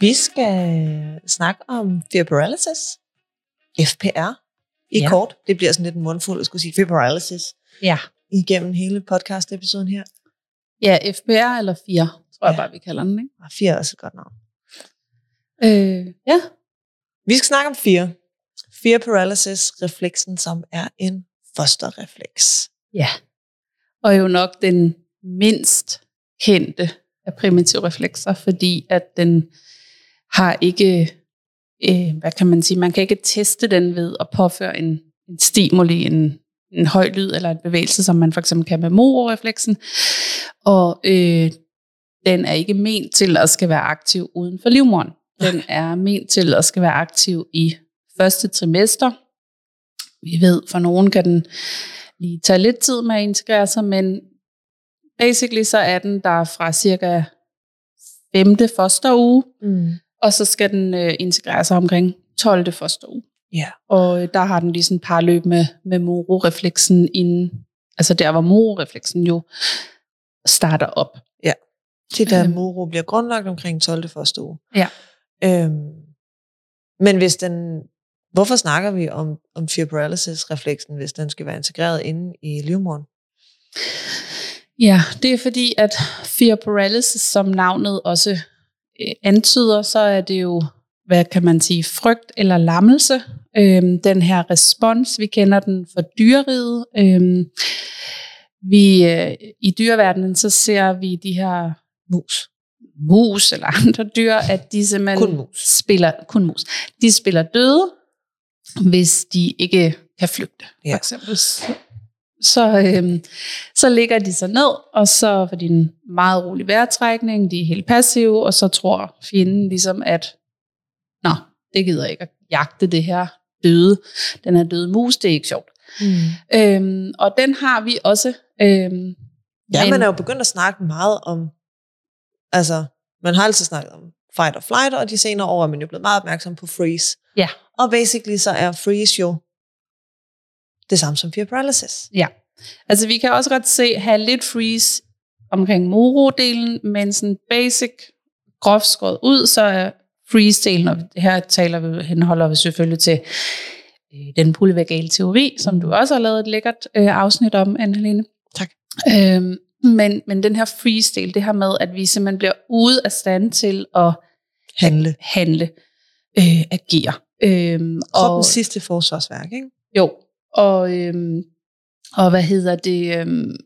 Vi skal snakke om fear paralysis. FPR i Ja. kort. Det bliver sådan lidt en mundfuld at skulle sige fear paralysis Ja. igennem hele podcast-episoden her. Ja, FBR eller 4, tror jeg bare, vi kalder den. Ikke? Og fear er også et godt navn. Øh, ja. Vi skal snakke om fear. Fear paralysis, refleksen, som er en fosterrefleks. ja. Og jo nok den mindst kendte af primitive reflekser, fordi at den har ikke, øh, hvad kan man sige, man kan ikke teste den ved at påføre en, en stimuli, en, en høj lyd eller en bevægelse, som man for eksempel kan med mororefleksen. Og øh, den er ikke ment til at skal være aktiv uden for livmoderen. Den er ment til at skal være aktiv i første trimester. Vi ved, for nogen kan den lige tage lidt tid med at integrere sig, men basically så er den der fra cirka femte fosteruge, Mm. og så skal den øh, integrere sig omkring 12. fosteruge. Ja. Og øh, der har den lige sådan et par løb med, med mororefleksen inden, altså der hvor mororefleksen jo starter op. Det der moro bliver grundlagt omkring 12. første uge. Ja. Øhm, men hvis den, hvorfor snakker vi om, om fear paralysis-refleksen, hvis den skal være integreret inde i livmoderen? Ja, det er fordi, at fear paralysis, som navnet også øh, antyder, så er det jo, hvad kan man sige, frygt eller lammelse. Øhm, den her respons, vi kender den for dyreriget. Øhm, vi, øh, I dyreverdenen, så ser vi de her Mus. mus eller andre dyr, at de simpelthen Kun mus. spiller, kun mus. De spiller døde, hvis de ikke kan flygte, for Ja. eksempel. Så, øhm, så ligger de sig ned, og så får de en meget rolig vejrtrækning, de er helt passive, og så tror fjenden ligesom, at nå, det gider ikke at jagte det her døde, den her døde mus, det er ikke sjovt. Mm. Øhm, og den har vi også. Øhm, Ja, men- man er jo begyndt at snakke meget om, altså, man har altid snakket om fight or flight, og de senere år er man jo blevet meget opmærksom på freeze. Ja. Og basically så er freeze jo det samme som fear paralysis. Ja, altså vi kan også godt se, have lidt freeze omkring moro-delen, men sådan basic, groft skåret ud, så er freeze-delen, og her taler vi, henholder vi selvfølgelig til øh, den polyvagale teori, som du også har lavet et lækkert øh, afsnit om, Anne-Helene. Tak. Øhm, men, men den her freeze-del, det her med, at vi simpelthen bliver ude af stand til at Handle. handle, øh, agere. Øhm, Kroppens sidste forsvarsværk, ikke? jo, og, øhm, og hvad hedder det? Øhm,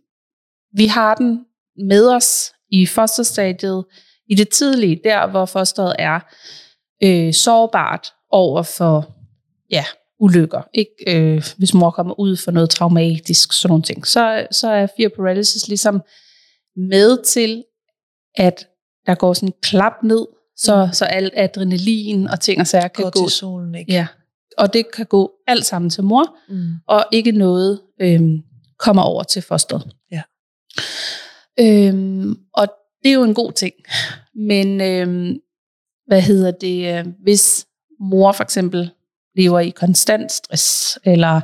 vi har den med os i fosterstadiet, i det tidlige, der hvor fosteret er øh, sårbart over for ja, ulykker. Ikke, øh, hvis mor kommer ud for noget traumatisk, sådan nogle ting. Så, så er fear paralysis ligesom med til, at der går sådan en klap ned, så, så alt adrenalin og ting og sager kan gå. Kortisolen, ikke? Ja, og det kan gå alt sammen til mor, Mm. og ikke noget øhm, kommer over til fosteret. Ja. Øhm, og det er jo en god ting. Men øhm, hvad hedder det, øh, hvis mor for eksempel lever i konstant stress, eller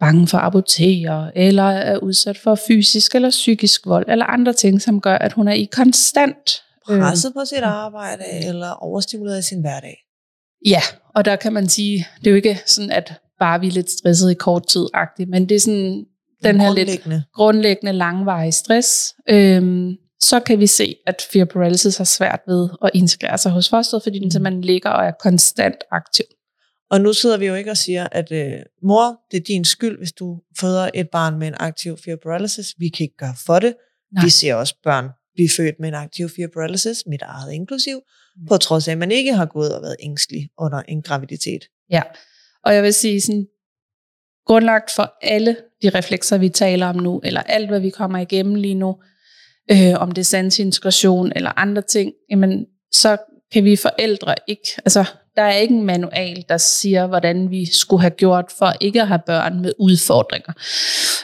bange for abortere, eller er udsat for fysisk eller psykisk vold, eller andre ting, som gør, at hun er i konstant øhm, Presset på sit arbejde, eller overstimuleret i sin hverdag. Ja, og der kan man sige, det er jo ikke sådan, at bare vi er lidt stresset i kort tid men det er sådan den her lidt Grundlæggende. grundlæggende langvarige stress. Øhm, så kan vi se, at fear paralysis har svært ved at integrere sig hos fosteret, fordi den simpelthen ligger og er konstant aktiv. Og nu sidder vi jo ikke og siger, at øh, mor, det er din skyld, hvis du føder et barn med en aktiv fear paralysis. Vi kan ikke gøre for det. Nej. Vi ser også børn blive født med en aktiv fear paralysis, mit eget inklusiv, på trods af, at man ikke har gået og været ængstelig under en graviditet. Ja, og jeg vil sige sådan, grundlagt for alle de reflekser, vi taler om nu, eller alt, hvad vi kommer igennem lige nu, øh, om det er sansintegration eller andre ting, jamen, så kan vi forældre ikke, altså der er ikke en manual, der siger, hvordan vi skulle have gjort for ikke at have børn med udfordringer.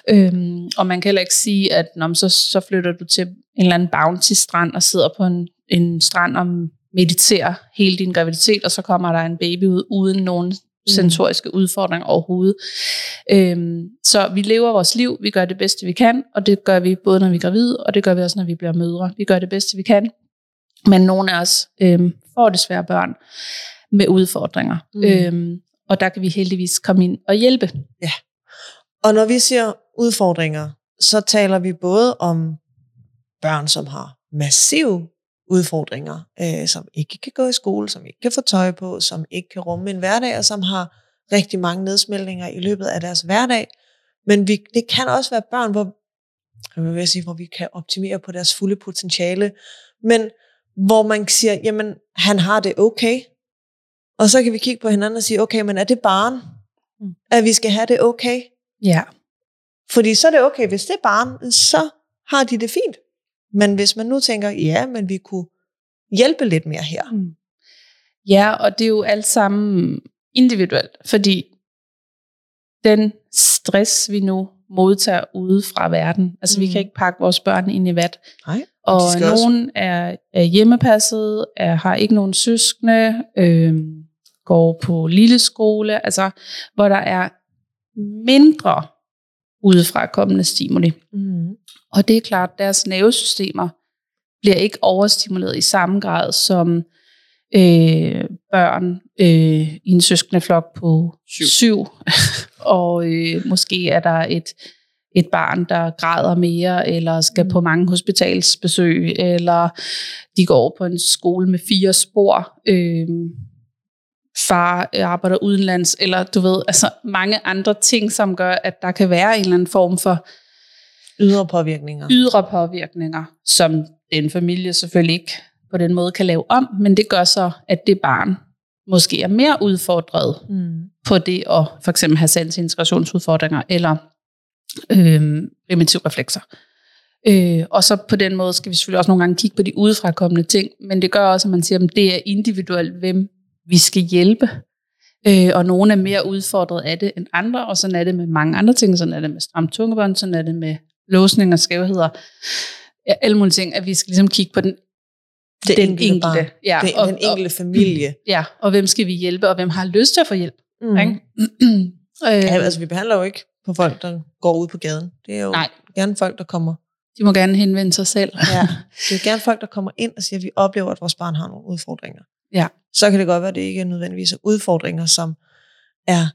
Øhm, og man kan heller ikke sige, at når så, så flytter du til en eller anden bounty-strand og sidder på en en strand og mediterer hele din graviditet, og så kommer der en baby ud uden nogen sensoriske udfordringer overhovedet. Øhm, så vi lever vores liv, vi gør det bedste vi kan, og det gør vi både når vi er gravide, og det gør vi også når vi bliver mødre. Vi gør det bedste vi kan, men nogle af os øhm, får desværre børn med udfordringer. Mm. Øhm, og der kan vi heldigvis komme ind og hjælpe. Ja. Og når vi siger udfordringer, så taler vi både om børn, som har massive udfordringer, øh, som ikke kan gå i skole, som ikke kan få tøj på, som ikke kan rumme en hverdag, og som har rigtig mange nedsmeltninger i løbet af deres hverdag. Men vi, det kan også være børn, hvor, jeg vil sige, hvor vi kan optimere på deres fulde potentiale, men hvor man siger, jamen, han har det okay. Og så kan vi kigge på hinanden og sige, okay, men er det barn, mm. at vi skal have det okay? Ja. Fordi så er det okay, hvis det er barn, så har de det fint. Men hvis man nu tænker, ja, men vi kunne hjælpe lidt mere her. Mm. Ja, og det er jo alt sammen individuelt, fordi den stress, vi nu modtager ude fra verden, altså mm. vi kan ikke pakke vores børn ind i vat. Nej, og nogen er, er hjemmepasset, er, har ikke nogen søskende, øh, går på lille skole, altså hvor der er mindre udefra kommende stimuli. Mm. Og det er klart, at deres nervesystemer bliver ikke overstimuleret i samme grad som øh, børn øh, i en søskende flok på syv. syv. og øh, måske er der et, et barn, der græder mere, eller skal mm. på mange hospitalsbesøg, eller de går på en skole med fire spor. Øh, far arbejder udenlands, eller du ved, altså mange andre ting, som gør, at der kan være en eller anden form for ydre påvirkninger. Ydre påvirkninger, som den familie selvfølgelig ikke på den måde kan lave om, men det gør så, at det barn måske er mere udfordret mm. på det at for eksempel have sans integrationsudfordringer eller øh, primitive reflekser. Øh, og så på den måde skal vi selvfølgelig også nogle gange kigge på de udefrakommende ting, men det gør også, at man siger, at det er individuelt, hvem vi skal hjælpe. Øh, og nogle er mere udfordret af det end andre, og sådan er det med mange andre ting. Sådan er det med stramt tungebånd, sådan er det med låsning og skævheder. Ja, alle mulige ting, at vi skal ligesom kigge på den, det den enkelte, enkelte ja, det, og, den enkelte familie. Og, ja, og hvem skal vi hjælpe, og hvem har lyst til at få hjælp. Mm. Ikke? øh, ja, altså vi behandler jo ikke på folk, der går ud på gaden. Det er jo nej. gerne folk, der kommer de må gerne henvende sig selv. ja, det er gerne folk, der kommer ind og siger, at vi oplever, at vores barn har nogle udfordringer. Ja så kan det godt være, at det ikke er nødvendigvis udfordringer, som er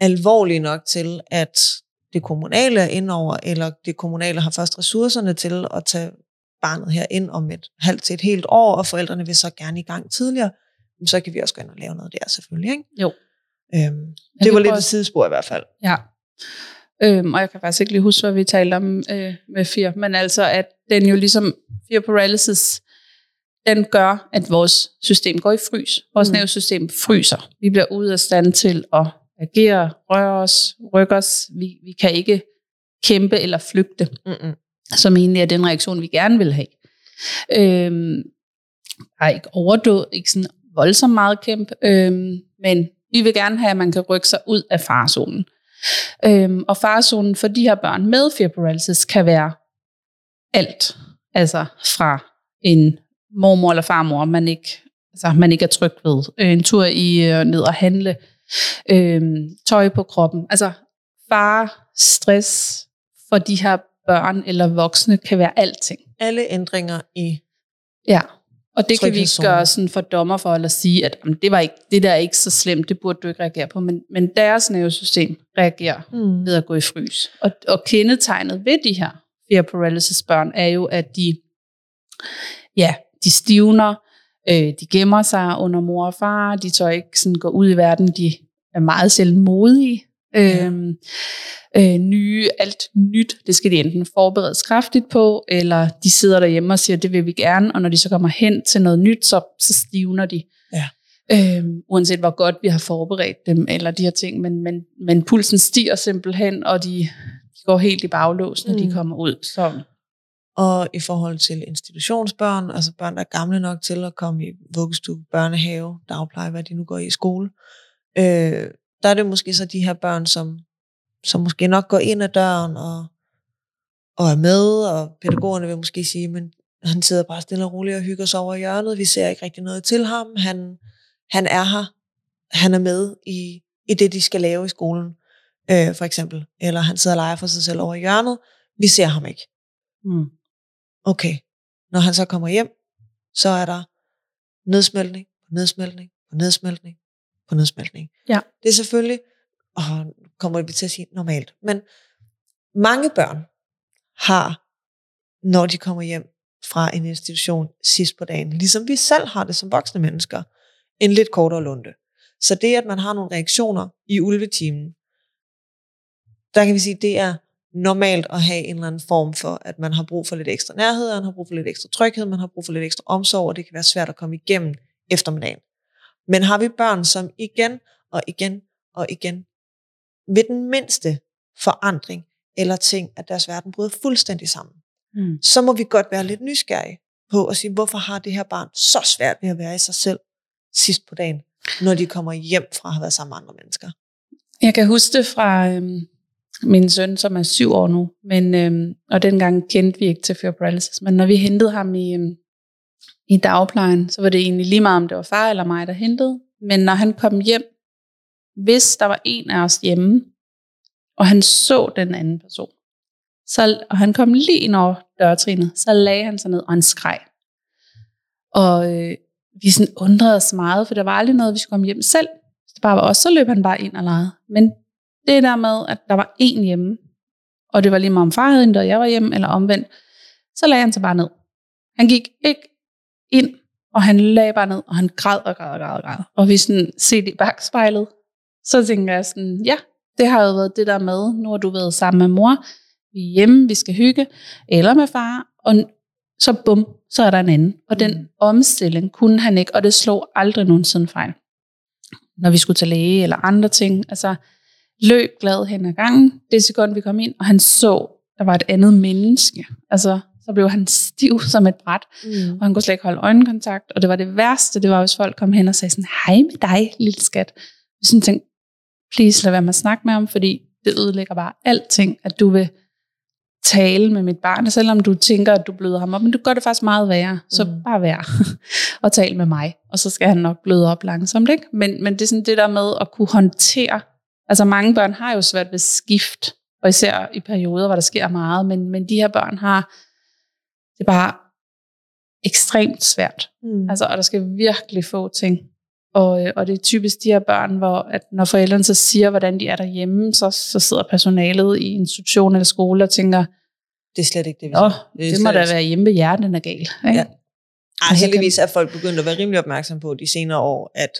alvorlige nok til, at det kommunale er indover, eller det kommunale har først ressourcerne til at tage barnet her ind om et halvt til et helt år, og forældrene vil så gerne i gang tidligere, så kan vi også gå ind og lave noget der selvfølgelig. Ikke? Jo. Øhm, det var lidt et sidespor i hvert fald. Ja. Øhm, og jeg kan faktisk ikke lige huske, hvad vi talte om øh, med FIR, men altså, at den jo ligesom, FIR paralysis den gør, at vores system går i frys. Vores mm. nervesystem fryser. Vi bliver ude af stand til at agere, røre os, rykke os. Vi, vi kan ikke kæmpe eller flygte, Mm-mm. som egentlig er den reaktion, vi gerne vil have. Øhm, der er ikke overdået, ikke sådan voldsomt meget kæmpe, øhm, men vi vil gerne have, at man kan rykke sig ud af farzonen. Øhm, og farzonen for de her børn med fear kan være alt. Altså fra en mormor eller farmor, man ikke, altså, man ikke er tryg ved. Øh, en tur i øh, ned og handle. Øh, tøj på kroppen. Altså fare, stress for de her børn eller voksne kan være alting. Alle ændringer i Ja, og det kan vi ikke gøre sådan for dommer for, eller sige, at jamen, det, var ikke, det der er ikke så slemt, det burde du ikke reagere på, men, men deres nervesystem reagerer mm. ved at gå i frys. Og, og kendetegnet ved de her fear paralysis børn er jo, at de ja, de stivner, øh, de gemmer sig under mor og far, de tør ikke sådan gå ud i verden, de er meget selv modige. Ja. Øhm, øh, nye, alt nyt, det skal de enten forberedes kraftigt på, eller de sidder derhjemme og siger, det vil vi gerne, og når de så kommer hen til noget nyt, så, så stivner de. Ja. Øhm, uanset hvor godt vi har forberedt dem, eller de her ting, men, men, men pulsen stiger simpelthen, og de, de går helt i baglås, når mm. de kommer ud. Så og i forhold til institutionsbørn, altså børn, der er gamle nok til at komme i vuggestue, børnehave, dagpleje, hvad de nu går i skole, øh, der er det måske så de her børn, som, som måske nok går ind ad døren og, og er med, og pædagogerne vil måske sige, men han sidder bare stille og roligt og hygger sig over i hjørnet. Vi ser ikke rigtig noget til ham. Han, han er her. Han er med i, i det, de skal lave i skolen, øh, for eksempel. Eller han sidder og leger for sig selv over i hjørnet. Vi ser ham ikke. Mm. Okay. Når han så kommer hjem, så er der nedsmeltning nedsmeltning nedsmeltning på nedsmeltning. Ja. Det er selvfølgelig, og kommer vi til at sige normalt, men mange børn har, når de kommer hjem fra en institution sidst på dagen, ligesom vi selv har det som voksne mennesker, en lidt kortere lunde. Så det, at man har nogle reaktioner i ulvetimen, der kan vi sige, det er normalt at have en eller anden form for, at man har brug for lidt ekstra nærhed, man har brug for lidt ekstra tryghed, man har brug for lidt ekstra omsorg, og det kan være svært at komme igennem eftermiddagen. Men har vi børn, som igen og igen og igen ved den mindste forandring eller ting, at deres verden bryder fuldstændig sammen, Mm. så må vi godt være lidt nysgerrige på at sige, hvorfor har det her barn så svært ved at være i sig selv sidst på dagen, når de kommer hjem fra at have været sammen med andre mennesker. Jeg kan huske det fra øhm, min søn, som er syv år nu, men, øhm, og dengang kendte vi ikke til fear paralysis, men når vi hentede ham i, øhm, i dagplejen, så var det egentlig lige meget, om det var far eller mig, der hentede. Men når han kom hjem, hvis der var en af os hjemme, og han så den anden person, så, og han kom lige ind over dørtrinet, så lagde han sig ned, og han skreg. Og øh, vi sådan undrede os meget, for der var aldrig noget, vi skulle komme hjem selv. Hvis det bare var os, så løb han bare ind og legede. Men det der med, at der var en hjemme, og det var lige meget om far havde og jeg var hjemme, eller omvendt, så lagde han sig bare ned. Han gik ikke ind, og han lagde bare ned, og han græd og græd og græd og græd. Og vi sådan set i bagspejlet, så tænker jeg sådan, ja, det har jo været det der med, nu har du været sammen med mor, vi er hjemme, vi skal hygge, eller med far, og så bum, så er der en anden. Og den Mm. omstilling kunne han ikke, og det slog aldrig nogensinde fejl. Når vi skulle til læge eller andre ting, altså løb glad hen ad gangen, det sekund vi kom ind, og han så, der var et andet menneske. Altså, så blev han stiv som et bræt, Mm. og han kunne slet ikke holde øjenkontakt, og det var det værste, det var, hvis folk kom hen og sagde sådan, hej med dig, lille skat. Vi sådan tænkte, please lad være med at snakke med ham, fordi det ødelægger bare alting, at du vil tale med mit barn, og selvom du tænker, at du bløder ham op, men du gør det faktisk meget værre, så Mm. bare vær og tale med mig, og så skal han nok bløde op langsomt, ikke? Men, men det er sådan det der med at kunne håndtere, altså mange børn har jo svært ved skift, og især i perioder, hvor der sker meget, men, men de her børn har, det er bare ekstremt svært, Mm. Altså, og der skal virkelig få ting. Og, øh, og det er typisk de her børn, hvor at når forældrene så siger, hvordan de er derhjemme, så, så sidder personalet i institution eller skole og tænker, det er slet ikke det, vi siger. det, det må da være hjemme ved hjertet, den er gal. Ikke? Ja. Ej, Og så heldigvis er folk begyndt at være rimelig opmærksom på de senere år, at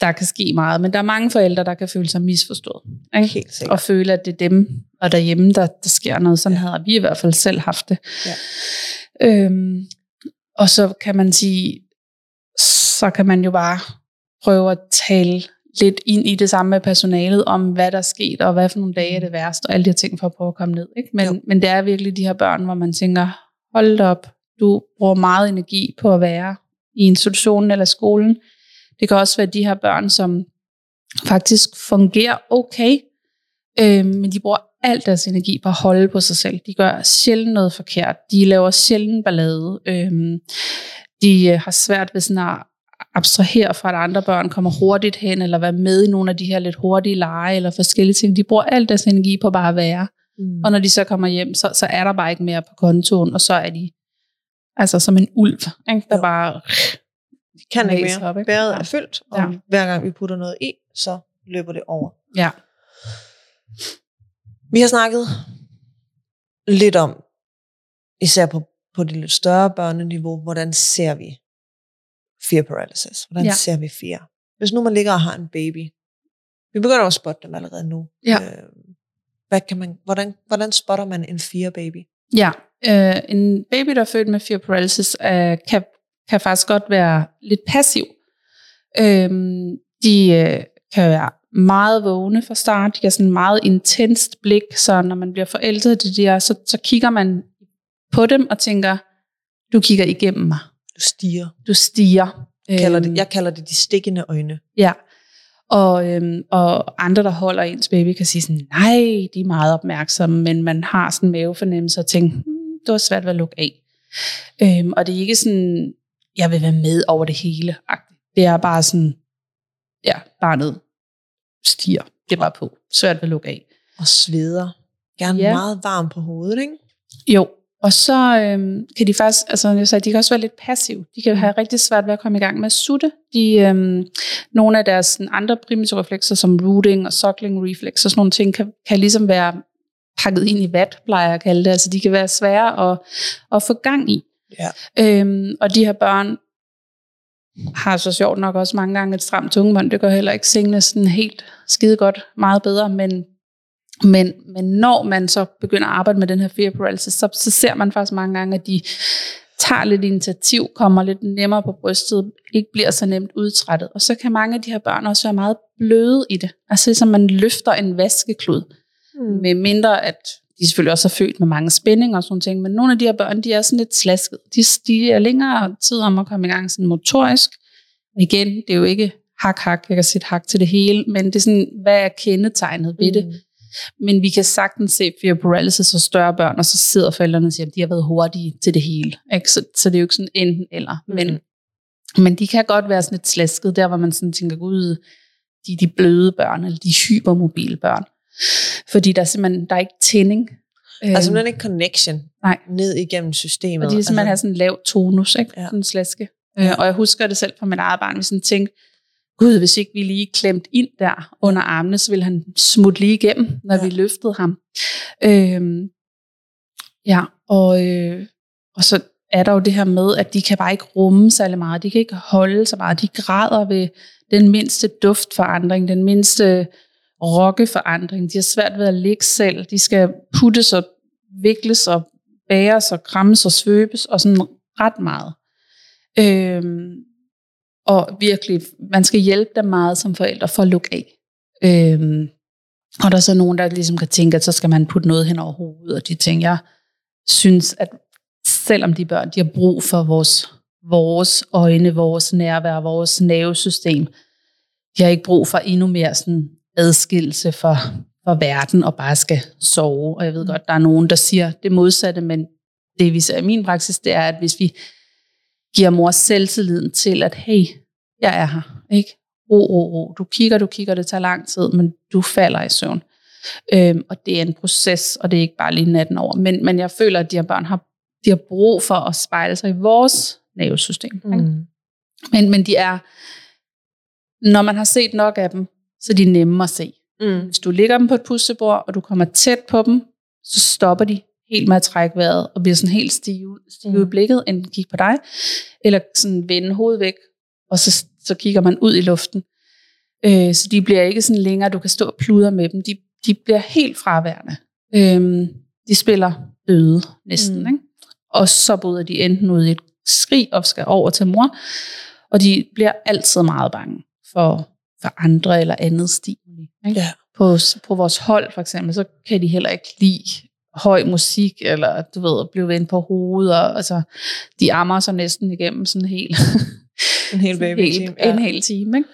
Der kan ske meget, men der er mange forældre, der kan føle sig misforstået. Ikke? helt sikkert. Og føle, at det er dem og derhjemme, der, der sker noget. Sådan havde vi i hvert fald selv haft det. Ja. Øhm, og så kan man sige, så kan man jo bare prøve at tale lidt ind i det samme med personalet, om hvad der er sket, og hvad for nogle dage er det værst, og alle de her ting for at prøve at komme ned. Ikke? Jo. Men, men det er virkelig de her børn, hvor man tænker, hold op, du bruger meget energi på at være i institutionen eller skolen. Det kan også være de her børn, som faktisk fungerer okay, øh, men de bruger al deres energi på at holde på sig selv. De gør sjældent noget forkert. De laver sjældent ballade. Øh, de øh, har svært ved sådan at abstrahere fra, at andre børn kommer hurtigt hen, eller være med i nogle af de her lidt hurtige lege, eller forskellige ting. De bruger al deres energi på bare at være. Mm. Og når de så kommer hjem, så, så er der bare ikke mere på kontoen, og så er de altså som en ulv, ikke? der Jo. bare... Kan ikke mere. op, ikke? Bæret Ja. er fyldt, og Ja. hver gang vi putter noget i, så løber det over. Ja. Vi har snakket lidt om, især på, på det lidt større børneniveau, hvordan ser vi fear paralysis? Hvordan ja. ser vi fear? Hvis nu man ligger og har en baby, vi begynder at spotte dem allerede nu. Ja. Øh, hvad kan man, hvordan, hvordan spotter man en fear baby? Ja, øh, en baby, der er født med fear paralysis, øh, kan, kan faktisk godt være lidt passiv. Øh, de øh, kan være meget vågne fra start. De har sådan meget intenst blik, så når man bliver forældet til de her, så, så kigger man på dem og tænker, du kigger igennem mig. Du stiger. Du stiger. Jeg kalder, Øhm, det, jeg kalder det de stikkende øjne. Ja. Og, øhm, og andre, der holder ens baby, kan sige sådan, nej, de er meget opmærksomme, men man har sådan en mavefornemmelse og tænker, hmm, det var svært ved at lukke af. Øhm, og det er ikke sådan, jeg vil være med over det hele. Det er bare sådan, ja, barnet stiger. Det er bare på. Svært ved at lukke af. Og sveder. Gerne Ja. meget varm på hovedet, ikke? Jo, og så øhm, kan de faktisk, altså jeg sagde, de kan også være lidt passive. De kan have rigtig svært ved at komme i gang med at sutte. De, øhm, nogle af deres sådan, andre primitive reflekser, som rooting og suckling reflex og sådan nogle ting, kan, kan ligesom være pakket ind i vat, plejer jeg at kalde det. Altså de kan være svære at, at få gang i. Ja. Øhm, og de her børn har så sjovt nok også mange gange et stramt tungebånd. Det gør heller ikke sengene sådan helt skide godt, meget bedre, men, men, men når man så begynder at arbejde med den her fear paralysis, så, så ser man faktisk mange gange, at de tager lidt initiativ, kommer lidt nemmere på brystet, ikke bliver så nemt udtrættet. Og så kan mange af de her børn også være meget bløde i det. Altså som man løfter en vaskeklud. Mm. Med mindre at de selvfølgelig også er født med mange spændinger og sådan ting, men nogle af de her børn, de er sådan lidt slasket. De, de er længere tid om at komme i gang sådan motorisk. Og igen, det er jo ikke hak, hak, jeg kan sætte hak til det hele, men det er sådan, hvad er kendetegnet ved det? Mm. Men vi kan sagtens se fear paralysis hos større børn, og så sidder forældrene og siger, at de har været hurtige til det hele. Ikke? Så, så det er jo ikke sådan enten eller. Men, Mhm. men de kan godt være sådan lidt slasket, der hvor man sådan tænker, gud, de er de bløde børn, eller de hypermobile børn. Fordi der er simpelthen der er ikke tænding. Der er Øhm, simpelthen ikke connection Nej. ned igennem systemet. og de er simpelthen har sådan en lav tonus, ikke? Ja. Ja. Sådan en slaske. Øh, og jeg husker det selv fra mit eget barn, vi sådan tænkte, gud, hvis ikke vi lige klemt ind der under armene, så ville han smutte lige igennem, når Ja. ja. vi løftede ham. Øhm, ja, og, øh, og så er der jo det her med, at de kan bare ikke rumme særlig meget. De kan ikke holde så meget. De græder ved den mindste duftforandring, den mindste rokke forandring. De har svært ved at ligge selv. De skal puttes og vikles og bæres og krammes og svøbes og sådan ret meget. Øhm, og virkelig, man skal hjælpe dem meget som forældre for at lukke af. Øhm, og der er så nogen, der ligesom kan tænke, at så skal man putte noget hen over hovedet, og de tænker, jeg synes, at selvom de børn, de har brug for vores, vores øjne, vores nærvær, vores nervesystem, de har ikke brug for endnu mere sådan adskillelse for, for verden og bare skal sove. Og jeg ved godt, der er nogen, der siger det modsatte, men det vi ser i min praksis, det er, at hvis vi giver mor selvtilliden til, at hey, jeg er her, ikke? Ro, ro, ro. Du kigger, du kigger, det tager lang tid, men du falder i søvn. Øhm, og det er en proces, og det er ikke bare lige natten over. Men, men jeg føler, at de her børn har, de har brug for at spejle sig i vores nervesystem. Ikke? Mm. Men, men de er, når man har set nok af dem, så er de nemme at se. Mm. Hvis du ligger dem på et pustebord, og du kommer tæt på dem, så stopper de helt med at trække vejret, og bliver sådan helt stive, stive Mm. i blikket, enten kigge på dig, eller sådan vende hovedet væk, og så, så kigger man ud i luften. Øh, så de bliver ikke sådan længere, du kan stå og pludre med dem. De, de bliver helt fraværende. Øh, de spiller døde næsten. Mm. Ikke? Og så bryder de enten ud i et skrig og skal over til mor, og de bliver altid meget bange for, for andre eller andet stimuli. Ikke? Ja. På, på vores hold for eksempel, så kan de heller ikke lide høj musik, eller du ved, at blive vendt på hovedet, og altså, de ammer sig næsten igennem sådan helt, En hel baby helt, team. en hel time. Ikke?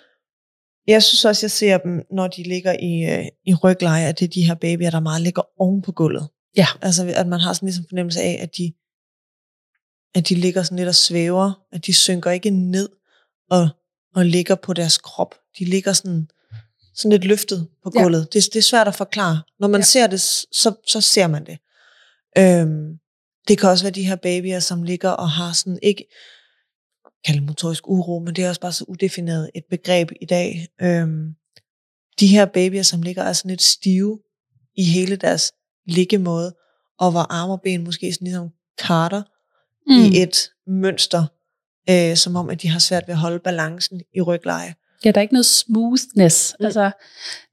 Jeg synes også, jeg ser dem, når de ligger i, øh, i rygleje, at det er de her babyer, der meget ligger oven på gulvet. Ja. Altså, at man har sådan ligesom fornemmelse af, at de, at de ligger sådan lidt og svæver, at de synker ikke ned og, og ligger på deres krop. De ligger sådan, sådan lidt løftet på Ja. gulvet. Det, det er svært at forklare. Når man Ja. ser det, så, så ser man det. Øhm, det kan også være de her babyer, som ligger og har sådan ikke kalde motorisk uro, men det er også bare så udefineret et begreb i dag. Øhm, de her babyer, som ligger er sådan lidt stive i hele deres liggemåde, og hvor arme og ben måske sådan ligesom karter mm. i et mønster, øh, som om, at de har svært ved at holde balancen i rygleje. Ja, der er ikke noget smoothness. Mm. Altså,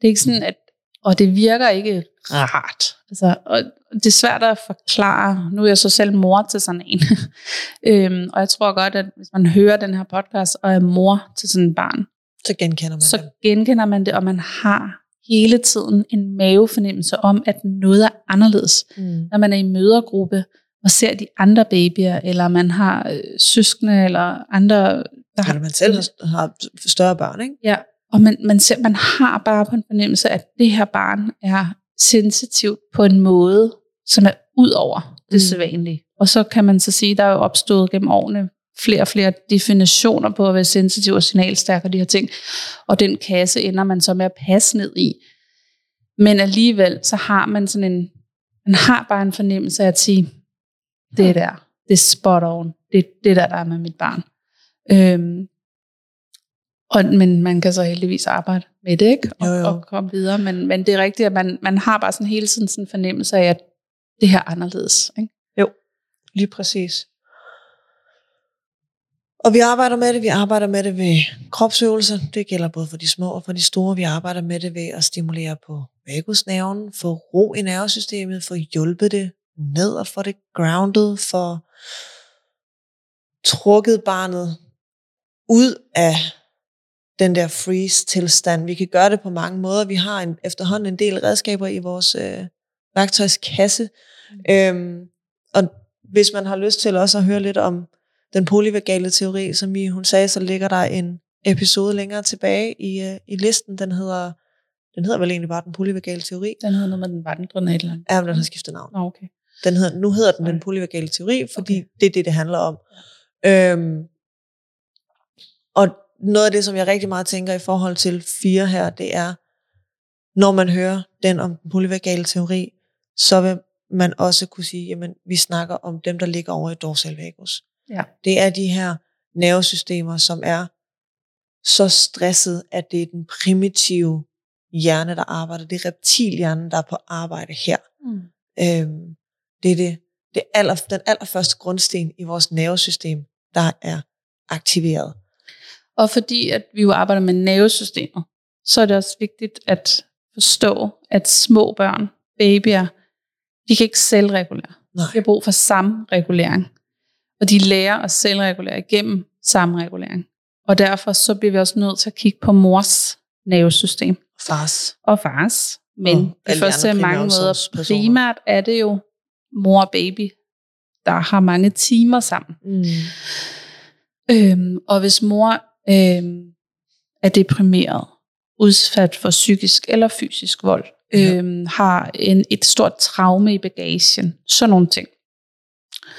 det er ikke sådan, at, og det virker ikke rart. Altså, og det er svært at forklare. Nu er jeg så selv mor til sådan en. øhm, og jeg tror godt, at hvis man hører den her podcast, og er mor til sådan et barn, Så genkender man så dem. genkender man det, og man har hele tiden en mavefornemmelse om, at noget er anderledes. Mm. Når man er i mødergruppe og ser de andre babyer, eller man har øh, søskende, eller andre, der Eller man selv har, har større børn, ikke? Ja, og man, man, ser, man har bare på en fornemmelse, at det her barn er sensitivt på en måde, som er ud over det Mm. sædvanlige. Og så kan man så sige, der er jo opstået gennem årene flere og flere definitioner på at være sensitiv og signalstærk og de her ting. Og den kasse ender man så med at passe ned i. Men alligevel, så har man sådan en, man har bare en fornemmelse af at sige, det er der, det er spot on, det er det der, der er med mit barn. Øhm, og, men man kan så heldigvis arbejde med det, ikke? Og, Jo, jo. og komme videre. Men, men det er rigtigt, at man, man har bare sådan hele tiden sådan en fornemmelse af, at det her er anderledes. Ikke? Lige præcis. Og vi arbejder med det. Vi arbejder med det ved kropsøvelser. Det gælder både for de små og for de store. Vi arbejder med det ved at stimulere på vagusnerven, få ro i nervesystemet, få hjulpet det ned og få det grounded, få trukket barnet ud af den der freeze-tilstand. Vi kan gøre det på mange måder. Vi har en, efterhånden en del redskaber i vores øh, værktøjskasse. Mm. Øhm, og hvis man har lyst til også at høre lidt om den polyvagale teori, som I, hun sagde, så ligger der en episode længere tilbage i, øh, i listen. Den hedder, den hedder vel egentlig bare den polyvagale teori. Den hedder noget med den vandrende eller andet. Ja, men den har skiftet navn. Nå, okay. Den hedder, nu hedder den den Sorry. polyvagale teori, fordi okay. det er det, det handler om. Øhm, og noget af det, som jeg rigtig meget tænker i forhold til fire her, det er, når man hører den om den polyvagale teori, så vil man også kunne sige, jamen, vi snakker om dem, der ligger over i dorsal vagus. Ja. Det er de her nervesystemer, som er så stresset, at det er den primitive hjerne, der arbejder. Det er reptilhjernen, der er på arbejde her. Mm. Øhm, det er det, det aller, den allerførste grundsten i vores nervesystem, der er aktiveret. Og fordi at vi jo arbejder med nervesystemet, så er det også vigtigt at forstå, at små børn, babyer, de kan ikke selvregulere. Nej. De har brug for samregulering. Og de lærer at selvregulere igennem samregulering. Og derfor så bliver vi også nødt til at kigge på mors nervesystem Fars. og fars. Men Og det første er mange måder. Primært er det jo mor og baby, der har mange timer sammen. Mm. Øhm, og hvis mor øhm, er deprimeret, udsat for psykisk eller fysisk vold, Ja. øhm, har en, et stort traume i bagagen, sådan nogle ting.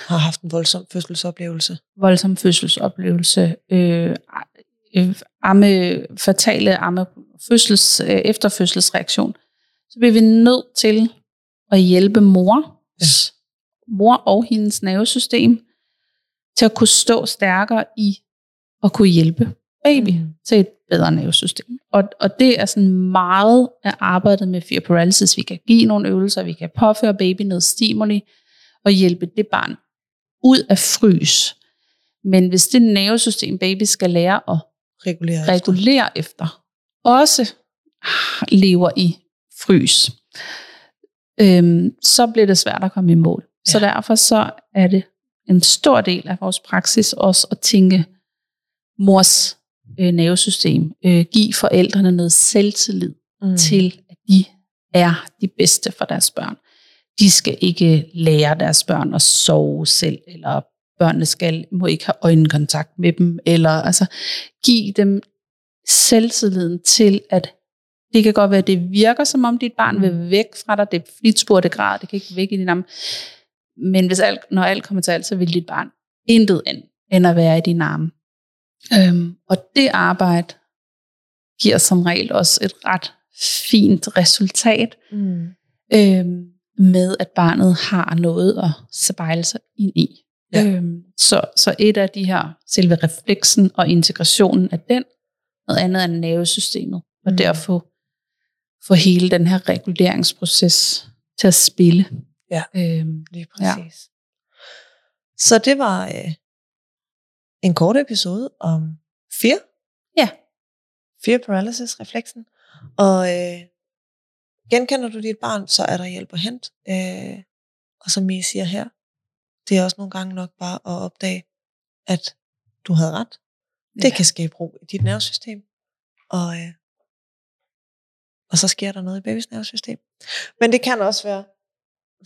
Har haft en voldsom fødselsoplevelse. Voldsom fødselsoplevelse, øh, øh, amme, fatale amme, fødsels, øh, efterfødselsreaktion, så bliver vi nødt til at hjælpe mor, ja. mor og hendes nervesystem til at kunne stå stærkere i at kunne hjælpe baby Mm. til et bedre nervesystem. Og, og det er sådan meget af arbejdet med fear paralysis. Vi kan give nogle øvelser, vi kan påføre baby noget stimuli og hjælpe det barn ud af frys. Men hvis det nervesystem, baby skal lære at Regulere efter. regulere efter, også lever i frys, øhm, så bliver det svært at komme i mål. Så Ja. derfor så er det en stor del af vores praksis også at tænke mors øh, nervesystem. Øh, give forældrene noget selvtillid Mm. mm. til, at de er de bedste for deres børn. De skal ikke lære deres børn at sove selv, eller børnene skal, må ikke have øjenkontakt med dem, eller altså give dem selvtilliden til, at det kan godt være, at det virker, som om dit barn vil væk fra dig. Det er flitspurte grad, det kan ikke væk i din arme. Men hvis alt, når alt kommer til alt, så vil dit barn intet end, end at være i din arme. Øhm, og det arbejde giver som regel også et ret fint resultat Mm. øhm, med, at barnet har noget at spejle sig ind i. Ja. Øhm, så, så et af de her, selve refleksen og integrationen af den, noget andet er nervesystemet, og Mm. derfor få hele den her reguleringsproces til at spille. Ja. Øhm, Lige præcis. Ja. Så det var øh, en kort episode om fear. Ja. Fear paralysis refleksen. Og øh, genkender du dit barn, så er der hjælp at hente. Øh, og som I siger her, det er også nogle gange nok bare at opdage, at du havde ret. Det Ja. kan skabe ro i dit nervesystem. Og, øh, og så sker der noget i babys nervesystem. Men det kan også være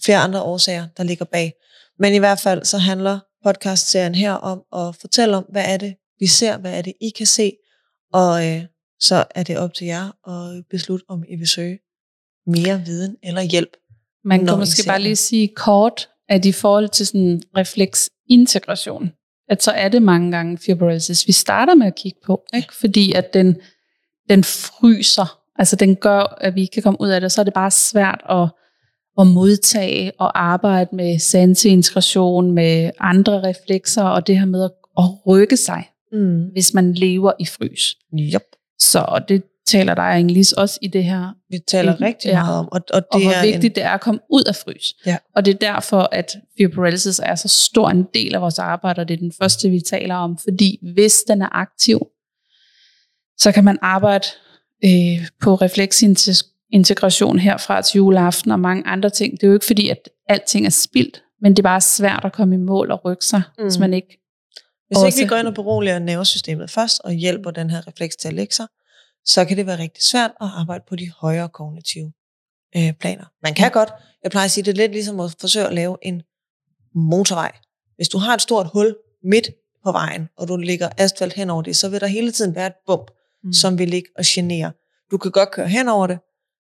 flere andre årsager, der ligger bag. Men i hvert fald så handler podcastserien her om at fortælle om, hvad er det, vi ser, hvad er det, I kan se, og øh, så er det op til jer at beslutte, om I vil søge mere viden eller hjælp. Man kan måske bare lige sige kort, at i forhold til sådan refleksintegration, at så er det mange gange fibrosis, vi starter med at kigge på, ikke? fordi at den, den fryser, altså den gør, at vi ikke kan komme ud af det, så er det bare svært at, at modtage og arbejde med sanseintegration, med andre reflekser, og det her med at, at rykke sig, Mm. hvis man lever i frys. Yep. Så det taler der egentlig også i det her Vi taler Mhm. rigtig Ja. meget om, og, og det og hvor er vigtigt det er at komme ud af frys. Ja. Og det er derfor, at fibrosis er så stor en del af vores arbejde, og det er den første, vi taler om. Fordi hvis den er aktiv, så kan man arbejde øh, på refleksintegration herfra til juleaften og mange andre ting. Det er jo ikke fordi, at alting er spildt, men det er bare svært at komme i mål og rykke sig, mm. hvis man ikke... Hvis ikke vi også- går ind og beroliger nervesystemet først, og hjælper den her refleks til at lægge sig, så kan det være rigtig svært at arbejde på de højere kognitive øh, planer. Man kan godt, jeg plejer at sige, det er lidt ligesom at forsøge at lave en motorvej. Hvis du har et stort hul midt på vejen, og du lægger asfalt hen over det, så vil der hele tiden være et bump, mm. som vil ligge og genere. Du kan godt køre hen over det,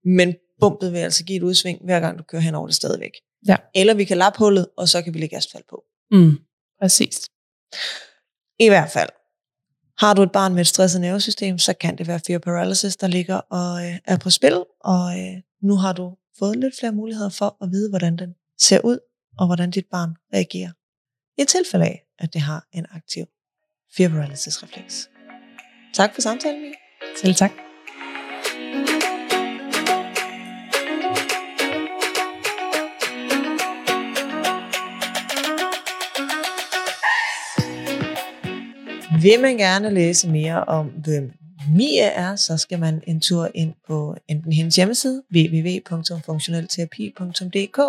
men bumpet vil altså give et udsving, hver gang du kører hen over det stadigvæk. Ja. Eller vi kan lappe hullet, og så kan vi lægge asfalt på. Mm, præcis. I hvert fald, har du et barn med et stresset nervesystem, så kan det være fear paralysis, der ligger og øh, er på spil, og øh, nu har du fået lidt flere muligheder for at vide, hvordan den ser ud, og hvordan dit barn reagerer. I tilfælde af, at det har en aktiv fear paralysis refleks. Tak for samtalen, Mie. Selv tak. Vil man gerne læse mere om, hvem Mia er, så skal man en tur ind på enten hendes hjemmeside, www.funktionelterapi.dk,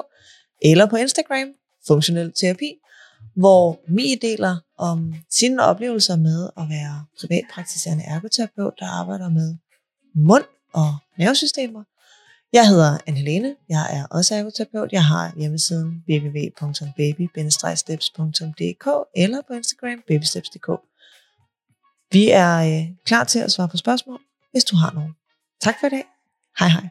eller på Instagram, Funktionel Terapi, hvor Mie deler om sine oplevelser med at være privatpraktiserende ergoterapeut, der arbejder med mund og nervesystemer. Jeg hedder Anne-Helene, jeg er også ergoterapeut. Jeg har hjemmesiden www.baby-steps.dk eller på Instagram babysteps.dk. Vi er øh, klar til at svare på spørgsmål, hvis du har nogen. Tak for i dag. Hej hej.